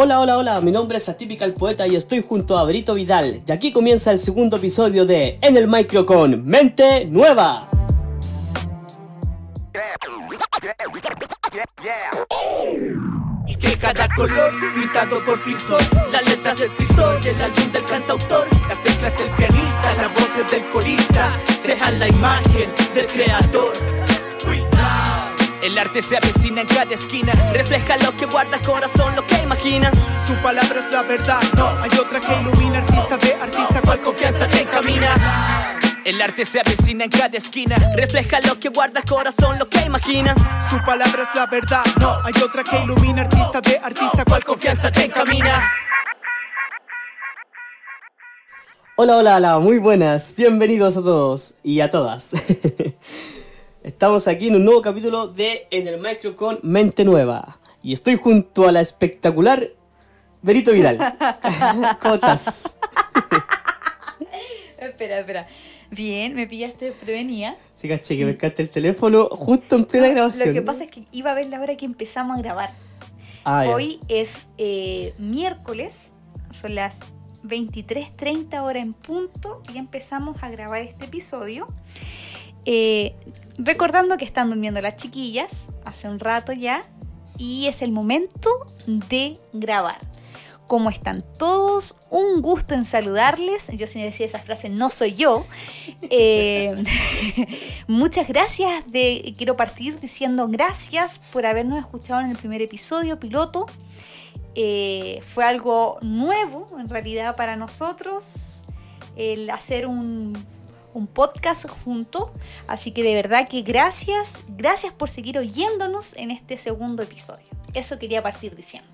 Hola, hola, hola, mi nombre es Atypical Poeta y estoy junto a Brito Vidal. Y aquí comienza el segundo episodio de En el Micro con Mente Nueva. Y que cada color pintado por pintor Las letras del escritor, el álbum del cantautor Las teclas del pianista, las voces del corista Sean la imagen del creador el arte se avecina en cada esquina, refleja lo que guarda el corazón, lo que imagina. Su palabra es la verdad, no hay otra que ilumina, artista de artista, cual confianza te encamina. El arte se avecina en cada esquina, refleja lo que guarda el corazón, lo que imagina. Su palabra es la verdad, no hay otra que ilumina, artista de artista, cual confianza te encamina. Hola, hola, hola, muy buenas, bienvenidos a todos y a todas. Estamos aquí en un nuevo capítulo de En el Micro con Mente Nueva. Y estoy junto a la espectacular Berito Vidal. ¿Cómo estás? espera, espera. Bien, me pillaste prevenía. Sí, caché, que pescaste el teléfono justo en plena grabación. Lo que pasa es que iba a ver la hora que empezamos a grabar. Ah, ya. Hoy es eh, miércoles, son las 23.30 horas en punto y empezamos a grabar este episodio. Eh, recordando que están durmiendo las chiquillas hace un rato ya y es el momento de grabar. ¿Cómo están todos? Un gusto en saludarles. Yo sin decir esa frase no soy yo. Eh, muchas gracias. De, quiero partir diciendo gracias por habernos escuchado en el primer episodio piloto. Eh, fue algo nuevo en realidad para nosotros el hacer un un podcast junto. Así que de verdad que gracias, gracias por seguir oyéndonos en este segundo episodio. Eso quería partir diciendo.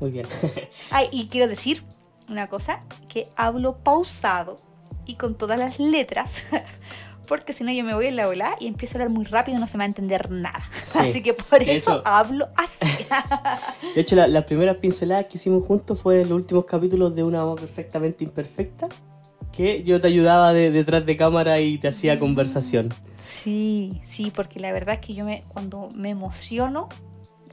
Muy bien. Ay, y quiero decir una cosa, que hablo pausado y con todas las letras, porque si no yo me voy en la ola y empiezo a hablar muy rápido y no se me va a entender nada. Sí, así que por sí, eso, eso. hablo así. De hecho, la- las primeras pinceladas que hicimos juntos fue en los últimos capítulos de Una voz perfectamente imperfecta. Que yo te ayudaba de- detrás de cámara y te hacía conversación. Sí, sí, porque la verdad es que yo me, cuando me emociono,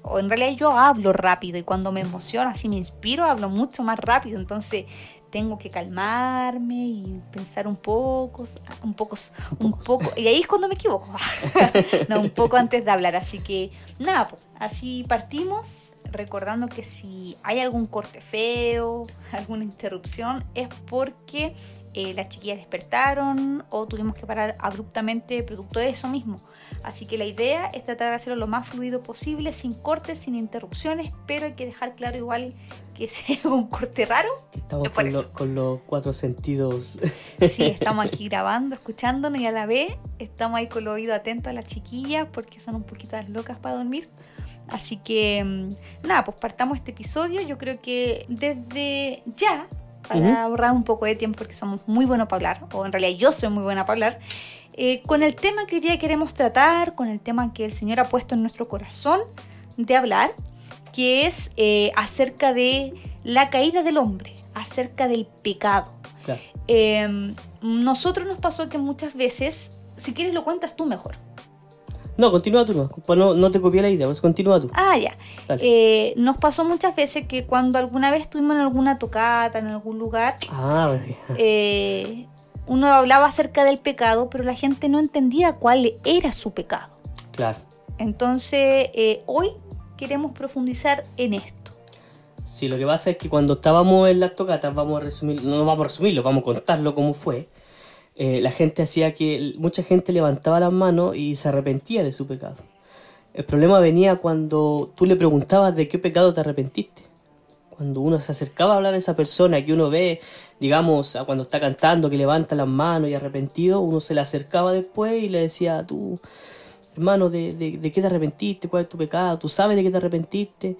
o en realidad yo hablo rápido y cuando me emociono, así me inspiro, hablo mucho más rápido, entonces tengo que calmarme y pensar un poco, un poco, un poco, y ahí es cuando me equivoco, no, un poco antes de hablar, así que nada, pues, así partimos, recordando que si hay algún corte feo, alguna interrupción, es porque eh, las chiquillas despertaron o tuvimos que parar abruptamente producto de eso mismo. Así que la idea es tratar de hacerlo lo más fluido posible, sin cortes, sin interrupciones, pero hay que dejar claro igual que hay un corte raro, estamos por con, lo- con los cuatro sentidos. sí, estamos aquí grabando, escuchándonos y a la vez estamos ahí con los oídos atentos a las chiquillas porque son un poquito las locas para dormir. Así que, mm, nada, pues partamos este episodio. Yo creo que desde ya, para Ujú. ahorrar un poco de tiempo, porque somos muy buenos para hablar, o en realidad yo soy muy buena para hablar, eh, con el tema que hoy día queremos tratar, con el tema que el Señor ha puesto en nuestro corazón de hablar, que es eh, acerca de la caída del hombre, acerca del pecado. Claro. Eh, nosotros nos pasó que muchas veces, si quieres lo cuentas tú mejor. No, continúa tú, no. Pues no, no te copié la idea, pues continúa tú. Ah, ya. Eh, nos pasó muchas veces que cuando alguna vez estuvimos en alguna tocata, en algún lugar, Ah, eh, uno hablaba acerca del pecado, pero la gente no entendía cuál era su pecado. claro. Entonces, eh, hoy queremos profundizar en esto. Sí, lo que pasa es que cuando estábamos en las tocatas, vamos a resumir, no vamos a resumirlo, vamos a contarlo cómo fue. Eh, la gente hacía que, mucha gente levantaba las manos y se arrepentía de su pecado. El problema venía cuando tú le preguntabas de qué pecado te arrepentiste. Cuando uno se acercaba a hablar a esa persona que uno ve, digamos, cuando está cantando, que levanta las manos y arrepentido, uno se le acercaba después y le decía, tú, hermano, ¿de, de, de qué te arrepentiste? ¿Cuál es tu pecado? ¿Tú sabes de qué te arrepentiste?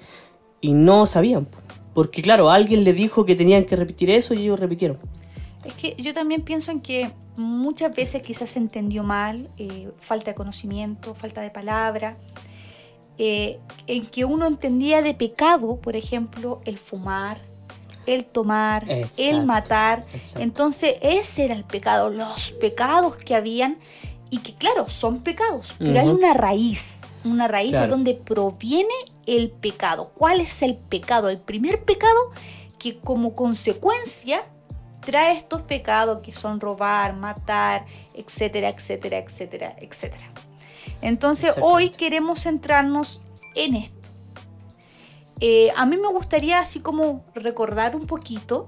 Y no sabían. po. Porque claro, alguien le dijo que tenían que repetir eso y ellos repitieron. Es que yo también pienso en que muchas veces quizás se entendió mal, eh, falta de conocimiento, falta de palabra, eh, en que uno entendía de pecado, por ejemplo, el fumar, el tomar, el matar. exacto. Entonces ese era el pecado, los pecados que habían y que claro, son pecados, pero hay una raíz, una raíz de donde proviene el pecado. ¿Cuál es el pecado? El primer pecado que como consecuencia trae estos pecados que son robar, matar, etcétera, etcétera, etcétera, etcétera. Entonces hoy queremos centrarnos en esto. Eh, a mí me gustaría así como recordar un poquito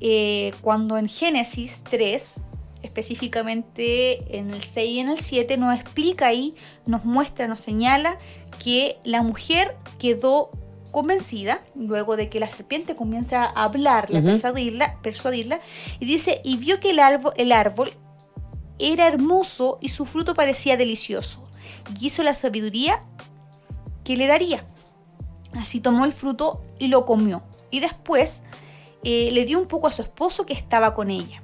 eh, cuando en Génesis 3, específicamente en el 6 y en el 7, nos explica ahí, nos muestra, nos señala que la mujer quedó convencida, luego de que la serpiente comienza a hablarla, persuadirla, persuadirla, y dice, y vio que el árbol, el árbol era hermoso y su fruto parecía delicioso, y hizo la sabiduría que le daría. Así tomó el fruto y lo comió, y después eh, le dio un poco a su esposo que estaba con ella.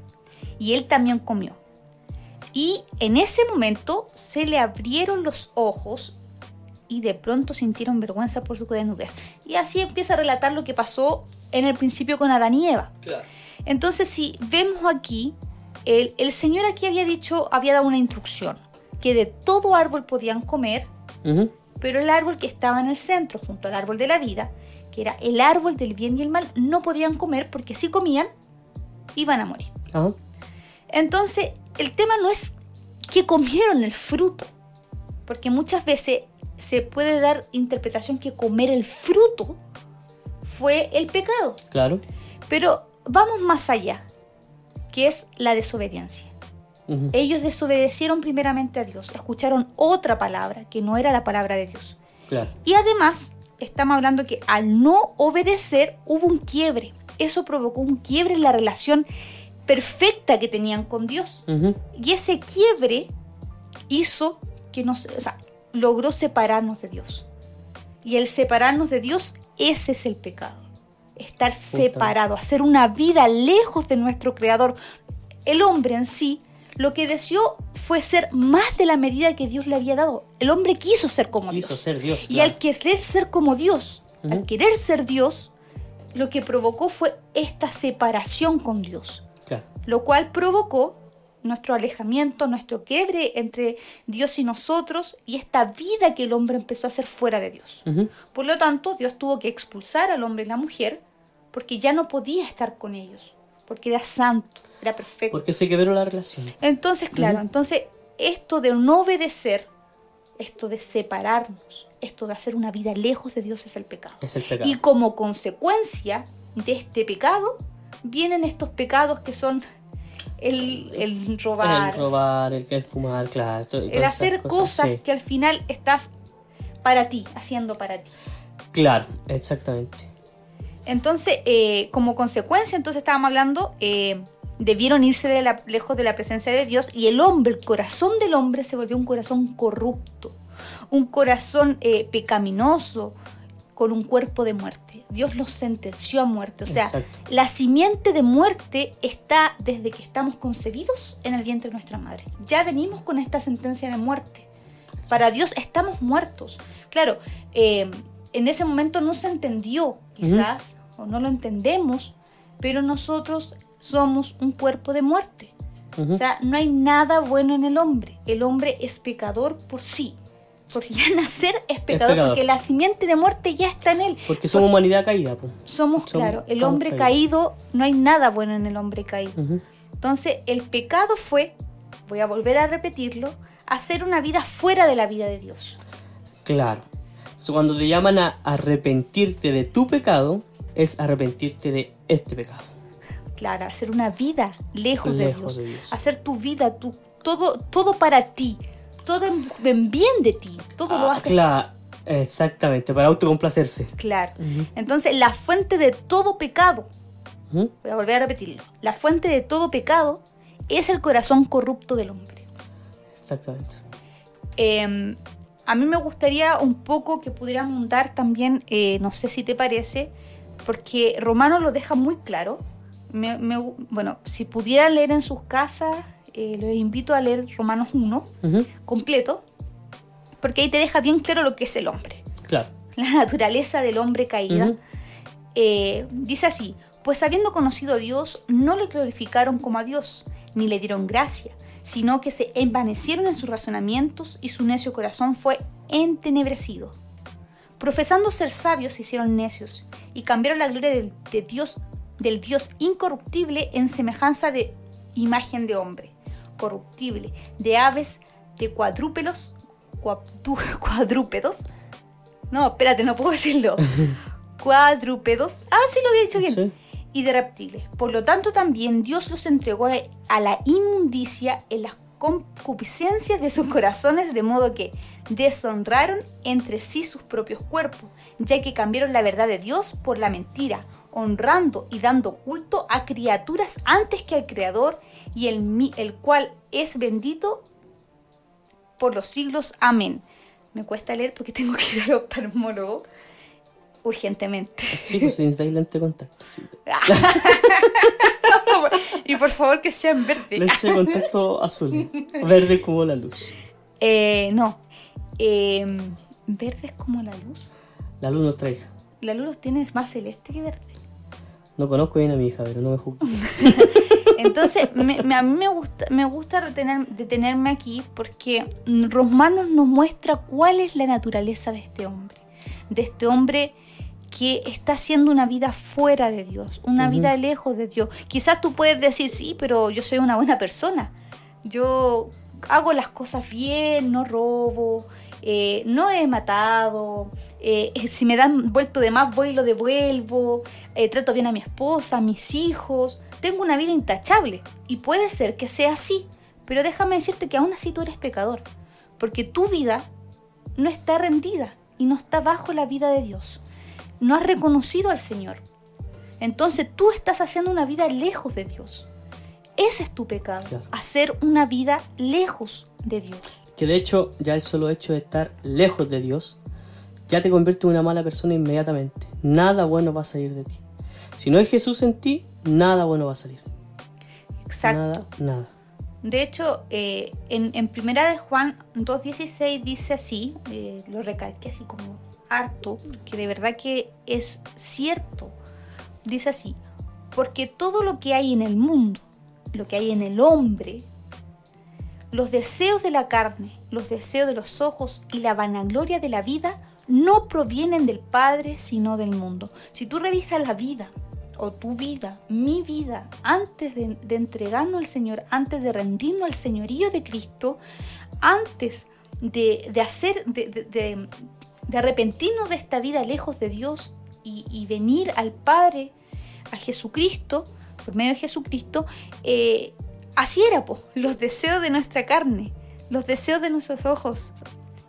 Y él también comió. Y en ese momento se le abrieron los ojos y de pronto sintieron vergüenza por su desnudez. Y así empieza a relatar lo que pasó en el principio con Adán y Eva. Entonces, si vemos aquí, el, Señor aquí había dicho, había dado una instrucción, que de todo árbol podían comer, pero el árbol que estaba en el centro, junto al árbol de la vida, que era el árbol del bien y el mal, no podían comer porque si comían, iban a morir. Entonces, el tema no es que comieron el fruto, porque muchas veces se puede dar interpretación que comer el fruto fue el pecado. Claro. Pero vamos más allá, que es la desobediencia. Ellos desobedecieron primeramente a Dios, escucharon otra palabra que no era la palabra de Dios. Claro. Y además estamos hablando que al no obedecer hubo un quiebre. Eso provocó un quiebre en la relación perfecta que tenían con Dios. Y ese quiebre hizo que nos, o sea, logró separarnos de Dios. Y el separarnos de Dios, ese es el pecado. Estar separado, hacer una vida lejos de nuestro Creador. El hombre en sí lo que deseó fue ser más de la medida que Dios le había dado. El hombre quiso ser como quiso Dios. ser Dios. Y al querer ser como Dios, al querer ser Dios, lo que provocó fue esta separación con Dios. Lo cual provocó nuestro alejamiento, nuestro quiebre entre Dios y nosotros y esta vida que el hombre empezó a hacer fuera de Dios. Por lo tanto, Dios tuvo que expulsar al hombre y la mujer porque ya no podía estar con ellos porque era santo, era perfecto. Porque se quebró la relación. Entonces, claro, entonces esto de no obedecer, esto de separarnos, esto de hacer una vida lejos de Dios es el pecado. Es el pecado. Y como consecuencia de este pecado, vienen estos pecados que son el, el robar. El robar, el, fumar, claro. el hacer cosas, que al final estás para ti, haciendo para ti. Claro, exactamente. Entonces, eh, como consecuencia, entonces estábamos hablando, eh, debieron irse de la, lejos de la presencia de Dios y el hombre, el corazón del hombre se volvió un corazón corrupto, un corazón eh, pecaminoso, con un cuerpo de muerte. Dios los sentenció a muerte. O sea, la simiente de muerte está desde que estamos concebidos en el vientre de nuestra madre. Ya venimos con esta sentencia de muerte. Para Dios estamos muertos. Claro, en ese momento no se entendió, quizás, no lo entendemos, pero nosotros somos un cuerpo de muerte. O sea, no hay nada bueno en el hombre. El hombre es pecador por sí. Porque ya nacer es pecador, porque la simiente de muerte ya está en él. Porque somos humanidad caída. Somos, claro, el hombre caído, no hay nada bueno en el hombre caído. Entonces, el pecado fue, voy a volver a repetirlo, hacer una vida fuera de la vida de Dios. Claro. cuando te llaman a arrepentirte de tu pecado, es arrepentirte de este pecado. Claro, hacer una vida lejos, de, Dios. Hacer tu vida, tu, todo, todo para ti, todo en, bien de ti, todo lo ah, haces. Claro, exactamente, para autocomplacerse. Claro. Entonces, la fuente de todo pecado, voy a volver a repetirlo, la fuente de todo pecado es el corazón corrupto del hombre. Exactamente. Em, a mí me gustaría un poco que pudiéramos dar también, eh, no sé si te parece, porque Romano lo deja muy claro. bueno, si pudieran leer en sus casas, eh, los invito a leer Romanos 1 completo, porque ahí te deja bien claro lo que es el hombre. Claro. La naturaleza del hombre caída. Eh, dice así, pues habiendo conocido a Dios, no le glorificaron como a Dios, ni le dieron gracia, sino que se envanecieron en sus razonamientos y su necio corazón fue entenebrecido Profesando ser sabios se hicieron necios y cambiaron la gloria de Dios, del Dios incorruptible en semejanza de imagen de hombre, corruptible, de aves, de cuadrúpedos, cuadrú- cuadrúpedos. No, espérate, no puedo decirlo. Cuadrúpedos. Ah, sí lo había dicho bien Sí. y de reptiles. Por lo tanto, también Dios los entregó a la inmundicia en las concupiscencias de sus corazones, de modo que deshonraron entre sí sus propios cuerpos, ya que cambiaron la verdad de Dios por la mentira, honrando y dando culto a criaturas antes que al Creador, y el, el cual es bendito por los siglos. Amén. Me cuesta leer porque tengo que ir al oftalmólogo urgentemente. Sí, pues necesitáis lente de contacto. Sí. y por favor que sea en verde. Lente de contacto azul. Verde como la luz. Eh, no. Eh, verde es como la luz. La luz nuestra hija. La luz los tiene más celeste que verde. No conozco bien a mi hija, pero no me juzgue. Entonces, me- me- a mí me gusta, me gusta retener- detenerme aquí porque Romanos nos muestra cuál es la naturaleza de este hombre. De este hombre que está haciendo una vida fuera de Dios, una vida lejos de Dios. Quizás tú puedes decir, sí, pero yo soy una buena persona. Yo hago las cosas bien, no robo, eh, no he matado, eh, si me dan vuelto de más voy y lo devuelvo, eh, trato bien a mi esposa, a mis hijos, tengo una vida intachable y puede ser que sea así, pero déjame decirte que aún así tú eres pecador, porque tu vida no está rendida y no está bajo la vida de Dios, no has reconocido al Señor, entonces tú estás haciendo una vida lejos de Dios. Ese es tu pecado, Claro. hacer una vida lejos de Dios. Que de hecho, ya el solo hecho de estar lejos de Dios, ya te convierte en una mala persona inmediatamente. Nada bueno va a salir de ti. Si no hay Jesús en ti, nada bueno va a salir. Exacto. Nada, nada. De hecho, eh, en, en primera de Juan 2.16 dice así, eh, lo recalqué así como harto, que de verdad que es cierto. Dice así, porque todo lo que hay en el mundo, lo que hay en el hombre, los deseos de la carne, los deseos de los ojos y la vanagloria de la vida no provienen del Padre, sino del mundo. Si tú revisas la vida, o tu vida, mi vida, antes de, entregarnos al Señor, antes de rendirnos al señorío de Cristo, antes de, hacer, de, arrepentirnos de esta vida lejos de Dios y, y venir al Padre, a Jesucristo, por medio de Jesucristo, eh, así era, po, los deseos de nuestra carne, los deseos de nuestros ojos,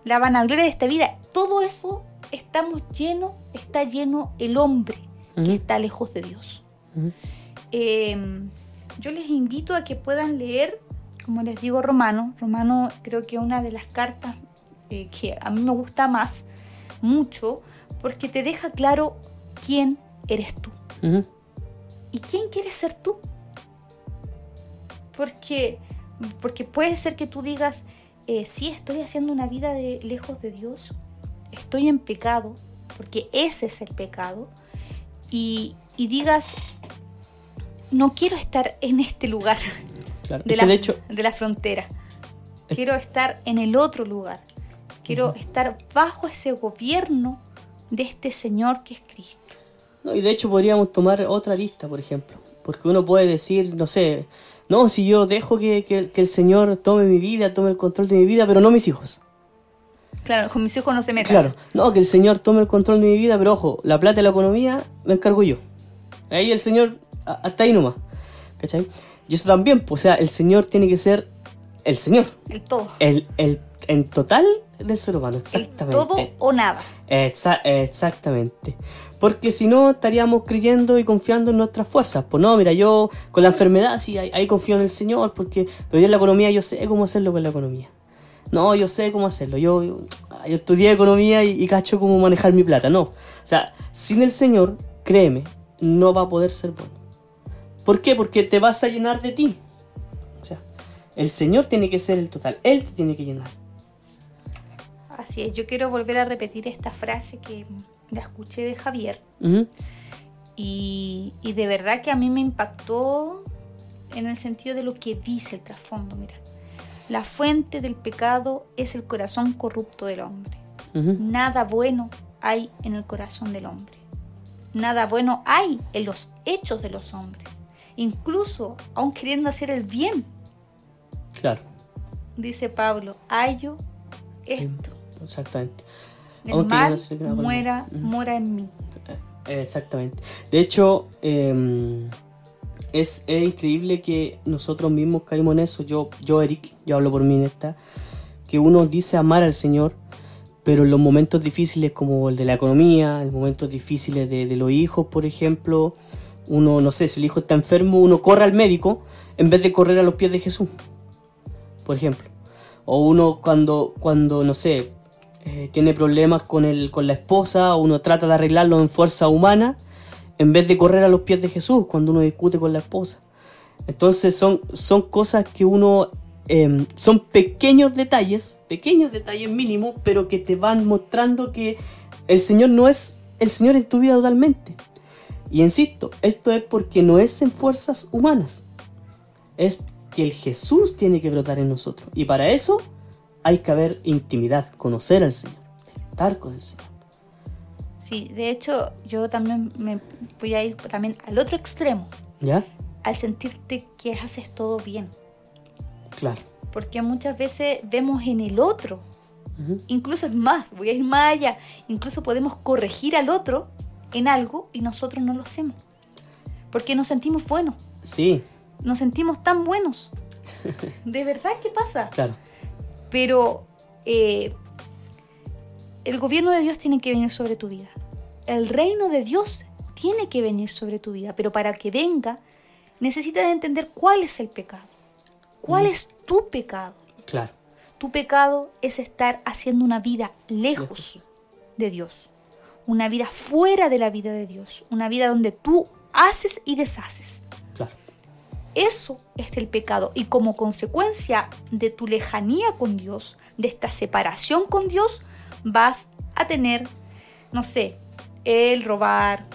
la vanagloria de esta vida, todo eso estamos lleno, está lleno el hombre que está lejos de Dios. Eh, yo les invito a que puedan leer, como les digo, Romano. Romano creo que es una de las cartas eh, que a mí me gusta más, mucho, porque te deja claro quién eres tú y quién quieres ser tú. Porque, porque puede ser que tú digas, eh, sí, estoy haciendo una vida de, lejos de Dios, estoy en pecado, porque ese es el pecado, y, y digas, no quiero estar en este lugar Claro. de Es la, de hecho, de la frontera, Es- quiero estar en el otro lugar, quiero estar bajo ese gobierno de este Señor que es Cristo. no, y de hecho podríamos tomar otra lista, por ejemplo. Porque uno puede decir, no sé, no, si yo dejo que, que- que el Señor tome mi vida, tome el control de mi vida, pero no mis hijos. Claro, con mis hijos no se metan. Claro, no, que el Señor tome el control de mi vida, pero ojo, la plata y la economía me encargo yo. Ahí el Señor, hasta ahí nomás. ¿Cachai? Y eso también, pues, o sea, el Señor tiene que ser el Señor. El todo. El, el en total del ser humano, El exactamente. todo o nada. Exa- exactamente. Porque si no, estaríamos creyendo y confiando en nuestras fuerzas. Pues no, mira, yo con la enfermedad sí, ahí, ahí confío en el Señor, porque, pero yo en la economía yo sé cómo hacerlo con la economía. No, yo sé cómo hacerlo. Yo, yo, yo estudié economía y, y cacho cómo manejar mi plata. No. O sea, sin el Señor, créeme, no va a poder ser bueno. ¿Por qué? Porque te vas a llenar de ti. O sea, el Señor tiene que ser el total. Él te tiene que llenar. Así es, yo quiero volver a repetir esta frase que la escuché de Javier y, y de verdad que a mí me impactó en el sentido de lo que dice el trasfondo. Mira, la fuente del pecado es el corazón corrupto del hombre. Nada bueno hay en el corazón del hombre. Nada bueno hay en los hechos de los hombres. Incluso aun queriendo hacer el bien, Claro. dice Pablo, hallo esto. Exactamente. El Aunque mal no muera, mora en mí. Exactamente. De hecho, eh, es, es increíble que nosotros mismos caímos en eso. Yo, yo, Eric, yo hablo por mí en que uno dice amar al Señor, pero en los momentos difíciles como el de la economía, en momentos difíciles de, de los hijos, por ejemplo, uno, no sé, si el hijo está enfermo, uno corre al médico en vez de correr a los pies de Jesús, por ejemplo. O uno cuando, cuando no sé, eh, tiene problemas con, el, con la esposa, uno trata de arreglarlo en fuerza humana, en vez de correr a los pies de Jesús cuando uno discute con la esposa. Entonces son, son cosas que uno... eh, son pequeños detalles, pequeños detalles mínimos, pero que te van mostrando que el Señor no es el Señor en tu vida totalmente. Y insisto, esto es porque no es en fuerzas humanas. Es que el Jesús tiene que brotar en nosotros. Y para eso hay que haber intimidad, conocer al Señor, estar con el Señor. Sí, de hecho, yo también me voy a ir también al otro extremo, ¿Ya? al sentirte que haces todo bien. Claro. Porque muchas veces vemos en el otro, incluso es más, voy a ir más allá, incluso podemos corregir al otro en algo y nosotros no lo hacemos. Porque nos sentimos buenos, Sí, nos sentimos tan buenos. ¿De verdad qué pasa? claro. Pero eh, el gobierno de Dios tiene que venir sobre tu vida. El reino de Dios tiene que venir sobre tu vida. Pero para que venga, necesitas entender cuál es el pecado. ¿Cuál es tu pecado? Claro. Tu pecado es estar haciendo una vida lejos Lejos. de Dios. Una vida fuera de la vida de Dios. Una vida donde tú haces y deshaces. Claro. Eso es el pecado y como consecuencia de tu lejanía con Dios, de esta separación con Dios, vas a tener, no sé, el robar,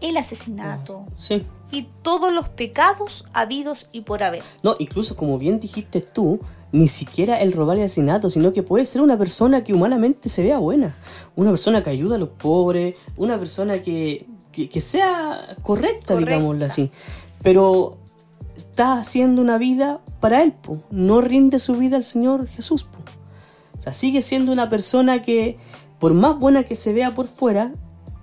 el asesinato Sí. y todos los pecados habidos y por haber. No, incluso como bien dijiste tú, ni siquiera el robar y el asesinato, sino que puede ser una persona que humanamente se vea buena. Una persona que ayuda a los pobres, una persona que, que, que sea correcta, Correcta. digámoslo así. Pero está haciendo una vida para él, po. no rinde su vida al Señor Jesús. po. O sea, sigue siendo una persona que, por más buena que se vea por fuera,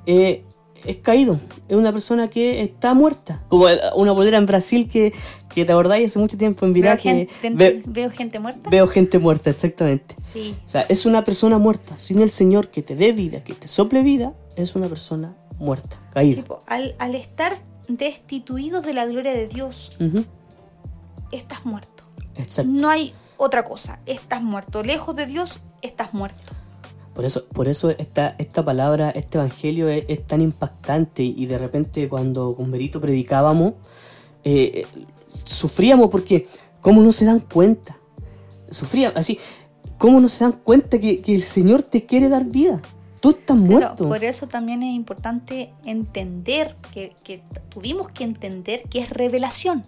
eh, es caído. Es una persona que está muerta. Como una bolera en Brasil que, que te acordáis hace mucho tiempo en Viral que gente, ve- veo gente muerta. veo gente muerta, exactamente. Sí, O sea, es una persona muerta. Sin el Señor que te dé vida, que te sople vida, es una persona muerta, caída. sí, al, al estar destituidos de la gloria de Dios, estás muerto. Exacto. No hay otra cosa. Estás muerto. Lejos de Dios, estás muerto. Por eso, por eso esta, esta palabra, este evangelio es, es tan impactante y de repente cuando con Berito predicábamos, eh, eh, sufríamos porque ¿cómo no se dan cuenta? Sufríamos así, ¿cómo no se dan cuenta que, que el Señor te quiere dar vida? Tú estás muerto. por eso también es importante entender que, que tuvimos que entender que es revelación.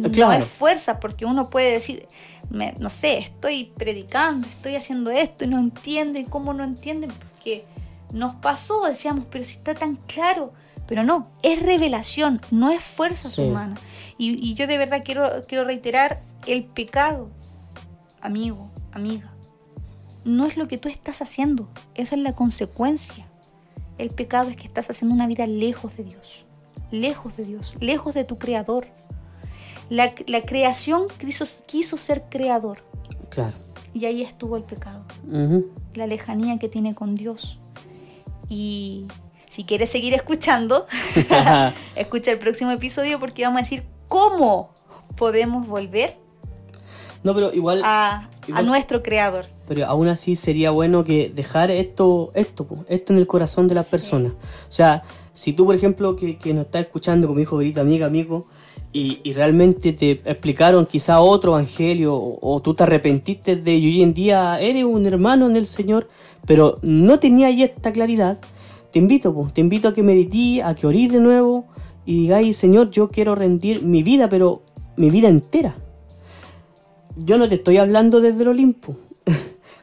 No es fuerza, porque uno puede decir, me- no sé, estoy predicando, estoy haciendo esto y no entienden. ¿Cómo no entienden? Porque nos pasó, decíamos, pero si está tan claro. Pero no, es revelación, no es fuerza Sí. humana. Y, y yo de verdad quiero, quiero reiterar, el pecado, amigo, amiga, no es lo que tú estás haciendo, esa es la consecuencia. El pecado es que estás haciendo una vida lejos de Dios, lejos de Dios, lejos de tu creador. La, la creación quiso, quiso ser creador claro. y ahí estuvo el pecado, la lejanía que tiene con Dios. Y si quieres seguir escuchando, escucha el próximo episodio porque vamos a decir cómo podemos volver No, pero igual, a, nuestro creador. pero aún así sería bueno que dejar esto, esto, esto en el corazón de las personas. O sea, si tú, por ejemplo, que, que nos estás escuchando, como dijo Verita, amiga, amigo, y, realmente te explicaron quizá otro evangelio, o, tú te arrepentiste de y hoy en día eres un hermano en el Señor, pero no tenía ahí esta claridad, te invito, po, te invito a que medití, a que orís de nuevo y digáis, Señor, yo quiero rendir mi vida, pero mi vida entera. Yo no te estoy hablando desde el Olimpo.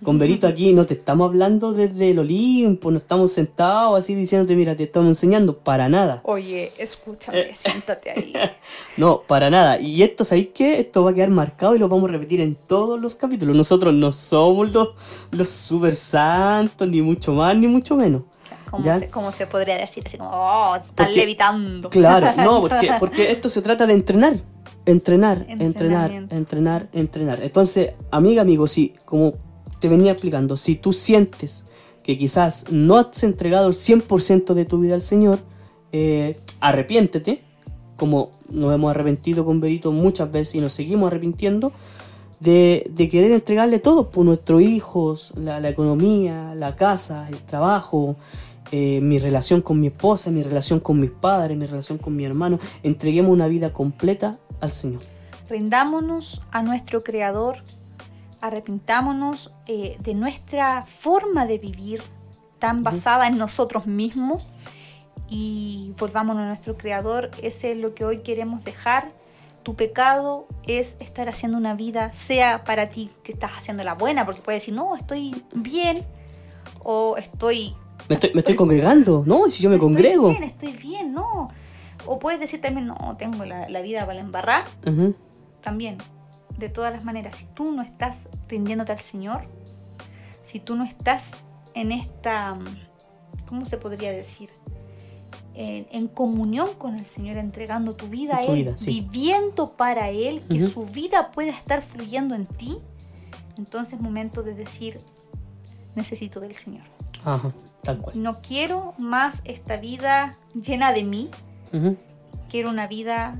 Con Berito aquí no te estamos hablando desde el Olimpo, no estamos sentados así diciéndote, mira, te estamos enseñando, para nada. Oye, escúchame, siéntate ahí. No, para nada. Y esto, ¿sabéis qué? Esto va a quedar marcado y lo vamos a repetir en todos los capítulos. Nosotros no somos los, los super santos, ni mucho más, ni mucho menos. Como se, como se podría decir, así como, oh, están Porque- levitando. Claro, no, porque, porque esto se trata de entrenar. Entrenar, entrenar, entrenar, entrenar. Entonces, amiga, amigo, si, como te venía explicando, si tú sientes que quizás no has entregado el 100% de tu vida al Señor, eh, arrepiéntete, como nos hemos arrepentido con Berito muchas veces y nos seguimos arrepintiendo, de, de querer entregarle todo por nuestros hijos, la, la economía, la casa, el trabajo, eh, mi relación con mi esposa, mi relación con mis padres, mi relación con mi hermano. Entreguemos una vida completa al Señor. Rindámonos a nuestro Creador, arrepintámonos eh, de nuestra forma de vivir tan basada en nosotros mismos y volvámonos a nuestro Creador. Ese es lo que hoy queremos dejar. Tu pecado es estar haciendo una vida, sea para ti que estás haciendo la buena, porque puedes decir, no, estoy bien, o estoy Me estoy, me estoy congregando, ¿no? Si yo me congrego. Estoy bien, estoy bien, no. O puedes decir también, no, tengo la, la vida para embarrar. Ujú. También, de todas las maneras, si tú no estás rindiéndote al Señor, si tú no estás en esta, ¿cómo se podría decir? En, en comunión con el Señor, entregando tu vida a Él, vida, sí. viviendo para Él, que su vida pueda estar fluyendo en ti, entonces es momento de decir, necesito del Señor. Ajá, tal cual. No quiero más esta vida llena de mí, quiero una vida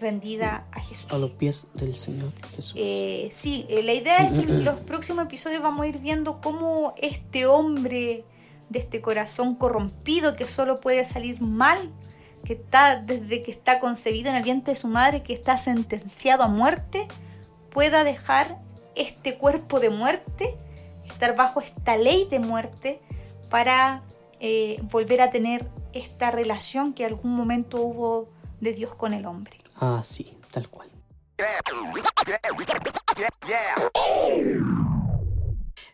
rendida a Jesús. A los pies del Señor Jesús. Eh, sí, eh, la idea es que en los próximos episodios vamos a ir viendo cómo este hombre de este corazón corrompido que solo puede salir mal, que está desde que está concebido en el vientre de su madre, que está sentenciado a muerte, pueda dejar este cuerpo de muerte, estar bajo esta ley de muerte para eh, volver a tener esta relación que algún momento hubo de Dios con el hombre. Ah, sí, tal cual.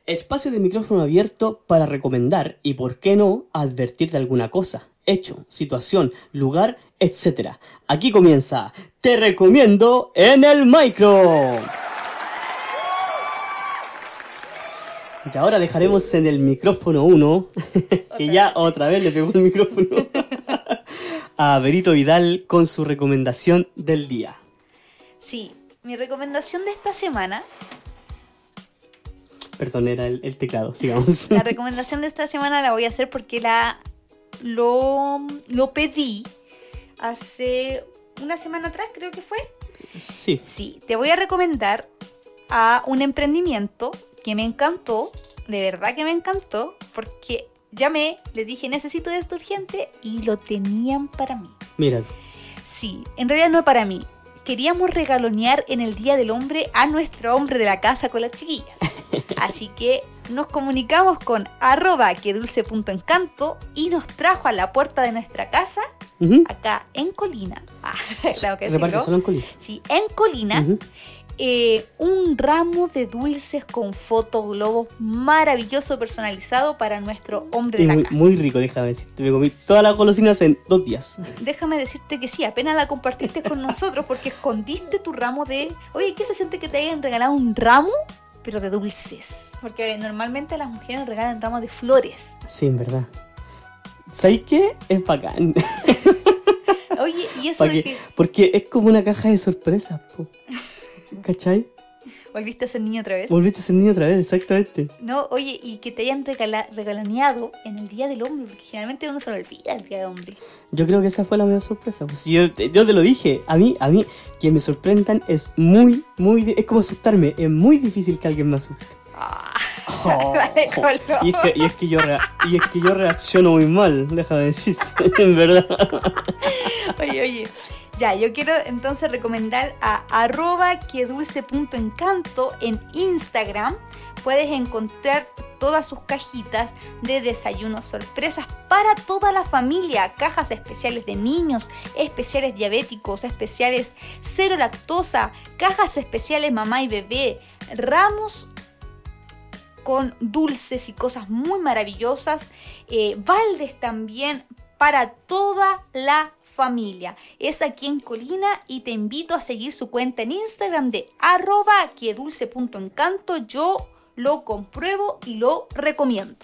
Espacio de micrófono abierto para recomendar y, por qué no, advertir de alguna cosa, hecho, situación, lugar, etc. Aquí comienza Te recomiendo en el micro. Y ahora dejaremos en el micrófono 1, que ya otra vez le pegó el micrófono, a Berito Vidal con su recomendación del día. Sí, mi recomendación de esta semana, Perdón, era el, el teclado, sigamos. la recomendación de esta semana la voy a hacer porque la lo, lo pedí hace una semana atrás, creo que fue. Sí. Sí, te voy a recomendar a un emprendimiento que me encantó, de verdad que me encantó, porque llamé, le dije necesito esto urgente y lo tenían para mí. Mira. Sí, en realidad no para mí. Queríamos regalonear en el Día del Hombre a nuestro hombre de la casa con las chiquillas. Así que nos comunicamos con arroba que dulce.encanto y nos trajo a la puerta de nuestra casa, acá en Colina. Ah, claro que decirlo. solo en colina. Sí, en Colina, Ujú. Eh, un ramo de dulces con fotoglobos maravilloso personalizado para nuestro hombre de la muy, casa. muy rico, déjame decirte. Me comí todas las golosinas en dos días. Déjame decirte que sí, apenas la compartiste con nosotros porque escondiste tu ramo de... Oye, ¿qué se siente que te hayan regalado un ramo, pero de dulces? Porque normalmente las mujeres regalan ramos de flores. Sí, en verdad. ¿Sabéis qué? Es bacán. Oye, y eso de que Porque es como una caja de sorpresas, po. ¿Cachai? volviste a ser niño otra vez. Volviste a ser niño otra vez, exactamente. No, oye, y que te hayan regala- regaloneado en el Día del Hombre, porque generalmente uno se lo olvida el Día del Hombre. Yo creo que esa fue la mayor sorpresa. Pues yo, yo te lo dije. A mí, a mí, que me sorprendan es muy, muy. Es como asustarme. Es muy difícil que alguien me asuste. Ah, Oh, oh. Y es que, y es que yo y es que yo reacciono muy mal, déjame decirte, en verdad. Oye, oye. Ya, yo quiero entonces recomendar a arroba que dulce.encanto en Instagram. Puedes encontrar todas sus cajitas de desayunos sorpresas para toda la familia. Cajas especiales de niños, especiales diabéticos, especiales cero lactosa, cajas especiales mamá y bebé, ramos con dulces y cosas muy maravillosas. Eh, Valdes también para toda la familia. Es aquí en Colina y te invito a seguir su cuenta en Instagram de arroba quedulce.encanto. Yo lo compruebo y lo recomiendo.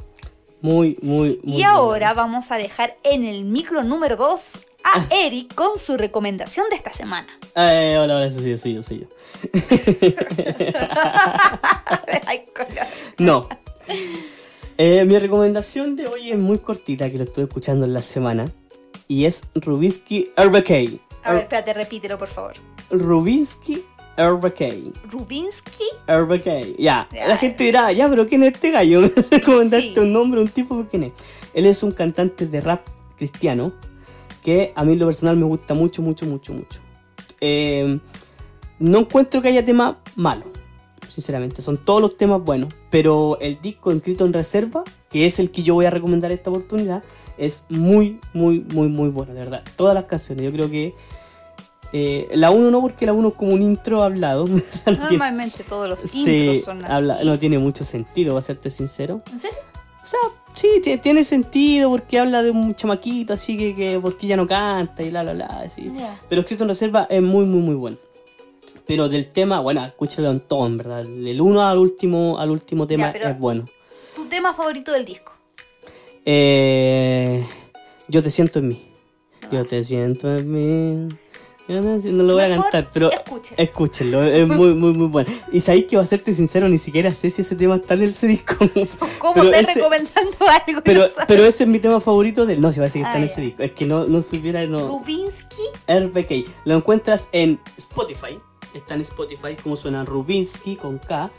Muy, muy, muy. Y ahora vamos a dejar en el micro número 2 a Eric con su recomendación de esta semana. Eh, hola, hola, soy yo, soy yo, soy yo. No. Eh, mi recomendación de hoy es muy cortita, que lo estoy escuchando en la semana. Y es Rubinsky RBK. A ver, espérate, repítelo, por favor. Rubinsky RBK. Rubinsky. RBK. Ya. La gente dirá, ya, pero ¿quién es este gallo? Me recomendaste Sí. un nombre, un tipo, ¿quién es? Él es un cantante de rap cristiano que a mí en lo personal me gusta mucho, mucho, mucho, mucho. Eh, no encuentro que haya temas malos, sinceramente. Son todos los temas buenos. Pero el disco Escrito en Reserva, que es el que yo voy a recomendar esta oportunidad, es muy, muy, muy, muy bueno, de verdad. Todas las canciones. Yo creo que eh, la 1 no, porque la 1 es como un intro hablado. Normalmente todos los Sí, intros son así. habla- no tiene mucho sentido, va a serte sincero. ¿En serio? O sea, sí, ti- tiene sentido porque habla de un chamaquito así que, que porque ya no canta y bla, bla, bla. Así. Pero escrito en reserva es muy, muy, muy bueno. Pero del tema, bueno, escúchalo en todo, en verdad. Del uno al último, al último tema es bueno. ¿Tu tema favorito del disco? Eh, yo te siento en mí. Yo te siento en mí. Yo no, lo voy a cantar, pero escúchenlo. escúchenlo. Es muy, muy, muy bueno. Y sabéis que va a serte sincero, ni siquiera sé si ese tema está en ese disco. ¿Cómo Pero estás ese- recomendando algo? Pero, no pero ese es mi tema favorito del. No, se va a decir que está Ah, en ese disco. Es que no, no supiera. No. Rubinsky. RBK. Lo encuentras en Spotify. Está en Spotify, como suena Rubinsky con K.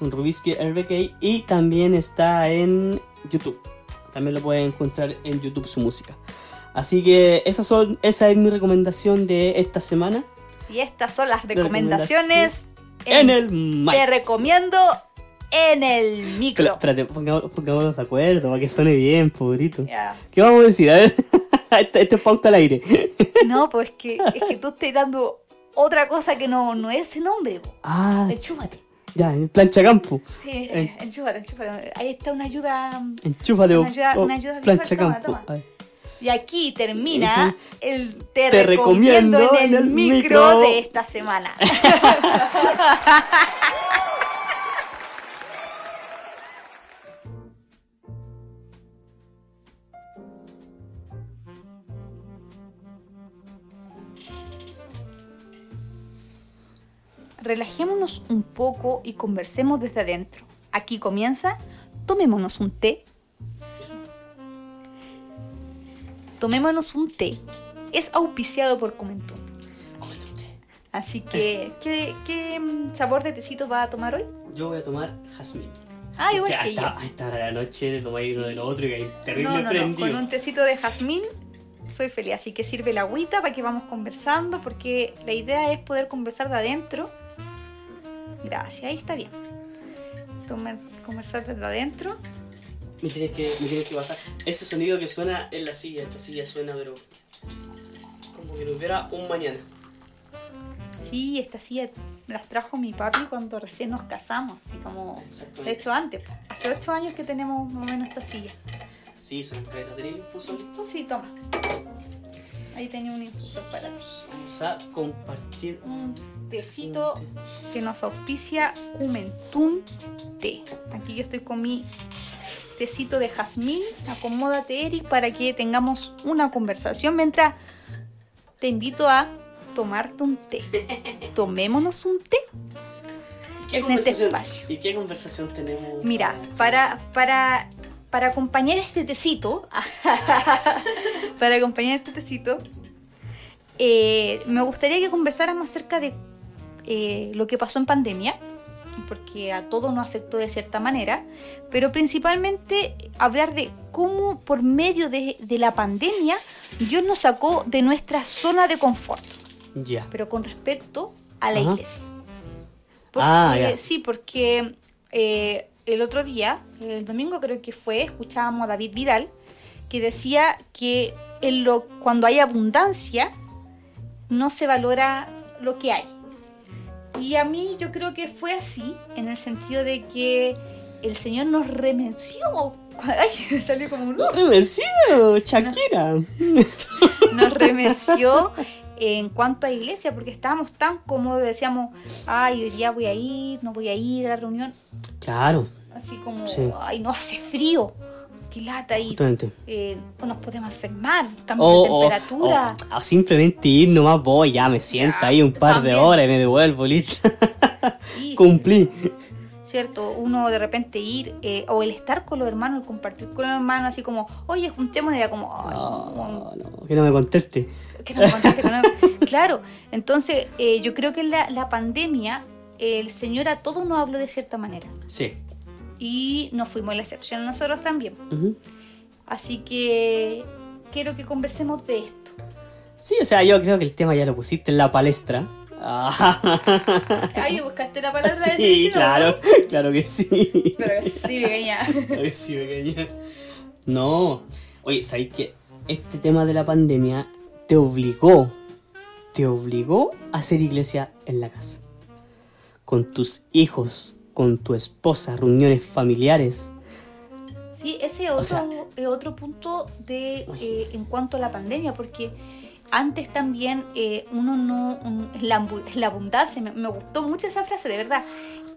Un Rubinsky RBK. Y también está en YouTube. También lo puedes encontrar en YouTube su música. Así que esas son, esa es mi recomendación de esta semana. Y estas son las Recomendaciones recomendaciones En el Te mic. recomiendo en el Pero, micro. espérate, pongamos- pongámonos de acuerdo para que suene bien, pobrito. Ya. ¿Qué vamos a decir? A ver, esto, esto es pauta al aire. No, pues que, es que tú estás dando otra cosa que no, no es ese nombre. po. Ah, Enchúfate. ya, en plancha campo. Sí, Eh. enchúfate, enchúfate. Ahí está una ayuda. Enchúfate Una ayuda- o una ayuda visual, plancha toma, campo. toma. A ver. Y aquí termina el te, Te recomiendo, recomiendo en el, micro, micro. de esta semana. Relajémonos un poco y conversemos desde adentro. Aquí comienza, tomémonos un té. Tomémonos un té. Es auspiciado por Comentón. Así que, ¿qué, qué, sabor de tecito va a tomar hoy? Yo voy a tomar jazmín. Ah, igual Que que yo. hasta, la noche tomáis uno de lo otro y que hay terrible No, no, no, prendido. con un tecito de jazmín soy feliz. Así que sirve la agüita para que vamos conversando, porque la idea es poder conversar de adentro. Gracias, ahí está bien. Tomar, conversar desde adentro. Me tienes que, me tienes que pasar. Ese sonido que suena en la silla, esta silla suena, pero. Como que no hubiera un mañana. Sí, esta silla las trajo mi papi cuando recién nos casamos, así como... De hecho, antes. Hace ocho años que tenemos más o menos esta silla. Sí, suena entrega. ¿Tenéis infusor listo? Sí, toma. Ahí tenía un infusor para ti. Vamos a compartir Un tecito un té. que nos auspicia Cumentún Té. Aquí yo estoy con mi tecito de jazmín. Acomódate, Eric, para que tengamos una conversación mientras te invito a tomarte un té. Tomémonos un té. ¿Y qué, en este conversación, espacio. ¿Y qué conversación tenemos? Mira, para, para, para acompañar este tecito, para acompañar este tecito, eh, me gustaría que conversáramos acerca de eh, lo que pasó en pandemia, porque a todos nos afectó de cierta manera, pero principalmente hablar de cómo por medio de, de la pandemia Dios nos sacó de nuestra zona de confort, Ya. pero con respecto a la Ajá. iglesia. Porque, Ah, ya. Sí, porque eh, el otro día, el domingo creo que fue, escuchábamos a David Vidal que decía que en lo, cuando hay abundancia no se valora lo que hay. Y a mí yo creo que fue así, en el sentido de que el Señor nos remenció. Ay, salió como un... No, remeció, Shakira. Nos remeció en cuanto a iglesia, porque estábamos tan cómodos, decíamos, ay, hoy día voy a ir, no voy a ir a la reunión. Claro, Así como, Sí. ay, no hace frío. Qué lata y eh, o nos podemos enfermar, cambio O, de o- temperatura. o- o simplemente ir nomás voy, ya me siento Ya, ahí un par de horas y me devuelvo, listo. Sí, sí, Cumplí. Cierto, uno de repente ir, eh, o el estar con los hermanos, el compartir con los hermanos, así como, oye, juntémonos, era como, No, no, no, que no me conteste. que no me contaste, que no me- Claro, entonces eh, yo creo que en la, la pandemia el Señor a todos nos habló de cierta manera Sí. y nos fuimos la excepción nosotros también. Así que quiero que conversemos de esto. Sí, o sea, yo creo que el tema ya lo pusiste en la palestra. Ah. Ay, buscaste la palabra Sí, definitiva, claro, claro que sí. Pero sí, pequeña. Claro que sí, pequeña. No. Oye, ¿sabes qué? Este tema de la pandemia te obligó, te obligó a hacer iglesia en la casa. Con tus hijos, con tu esposa, reuniones familiares. Sí, ese otro, sea- otro punto de eh, en cuanto a la pandemia, porque antes también eh, uno no, un- la, abundancia, me, me gustó mucho esa frase, de verdad,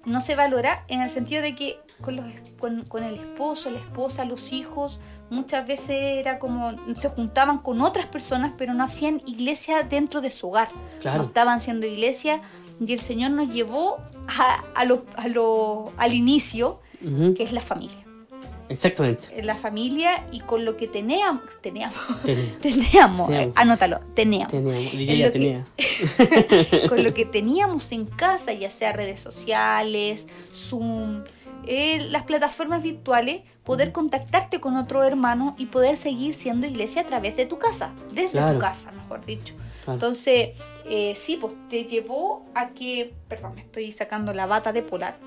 no se valora en el sentido de que con, los, con, con el esposo, la esposa, los hijos, muchas veces era como, se juntaban con otras personas, pero no hacían iglesia dentro de su hogar, Claro. no estaban haciendo iglesia y el Señor nos llevó a, a lo- a lo- al inicio, que es la familia Exactamente. en la familia y con lo que teníamos, teníamos, Tenía. teníamos, Teníamos. eh, anótalo, teníamos, Teníamos. Lo que- con lo que teníamos en casa, ya sea redes sociales, Zoom, eh, las plataformas virtuales, poder contactarte con otro hermano y poder seguir siendo iglesia a través de tu casa, desde Claro. tu casa, mejor dicho. Claro. Entonces, eh, sí, pues te llevó a que, perdón, me estoy sacando la bata de polar.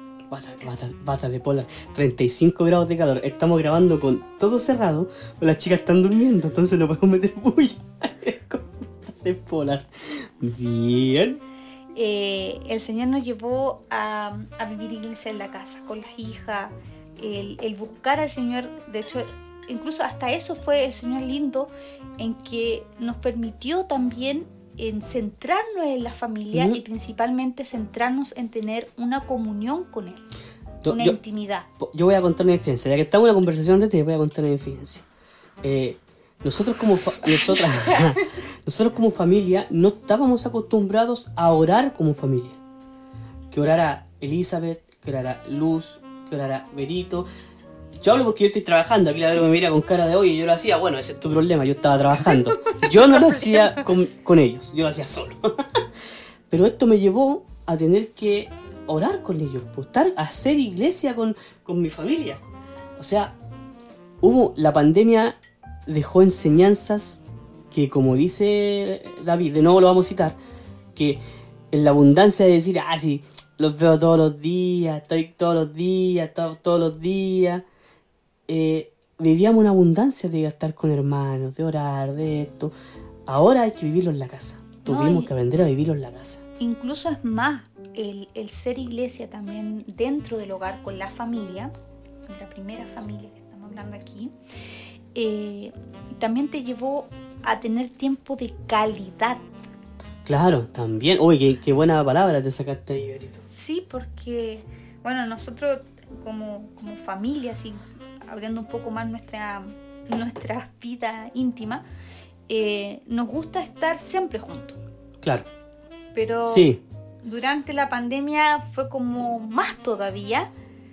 Bata, de polar, 35 grados de calor. Estamos grabando con todo cerrado, las chicas están durmiendo, entonces no podemos meter bulla. con bata de polar. Bien. eh, el Señor nos llevó a, a vivir iglesia en la casa, con las hijas, el, el buscar al Señor, de hecho, incluso hasta eso fue el Señor lindo, en que nos permitió también en centrarnos en la familia y principalmente centrarnos en tener una comunión con Él, Yo, una yo- intimidad. yo voy a contar una infidencia. Ya que estamos en una conversación de te voy a contar una infidencia. Eh, nosotros como nosotras, nosotros como familia no estábamos acostumbrados a orar como familia. Que orara Elizabeth, que orara Luz, que orara Berito. Yo hablo porque yo estoy trabajando. Aquí la Vero me mira con cara de oye, yo lo hacía. Bueno, ese es tu problema, yo estaba trabajando. Yo no lo hacía con, con ellos, yo lo hacía solo. Pero esto me llevó a tener que orar con ellos, pues, estar, hacer iglesia con, con mi familia. O sea, hubo la pandemia dejó enseñanzas que como dice David, de nuevo lo vamos a citar, que en la abundancia de decir, ah, sí, los veo todos los días, estoy todos los días, to- todos los días, eh, vivíamos una abundancia de estar con hermanos, de orar, de esto. Ahora hay que vivirlo en la casa. Tuvimos y- que aprender a vivirlo en la casa. Incluso es más, el, el ser iglesia también dentro del hogar con la familia, con la primera familia que estamos hablando aquí, eh, también te llevó a tener tiempo de calidad. Claro, también. Uy, qué, qué buena palabra te sacaste ahí, Berito. Sí, porque, bueno, nosotros como, como familia, así, abriendo un poco más nuestra, nuestra vida íntima, eh, nos gusta estar siempre juntos. Claro. Pero Sí. durante la pandemia fue como más todavía.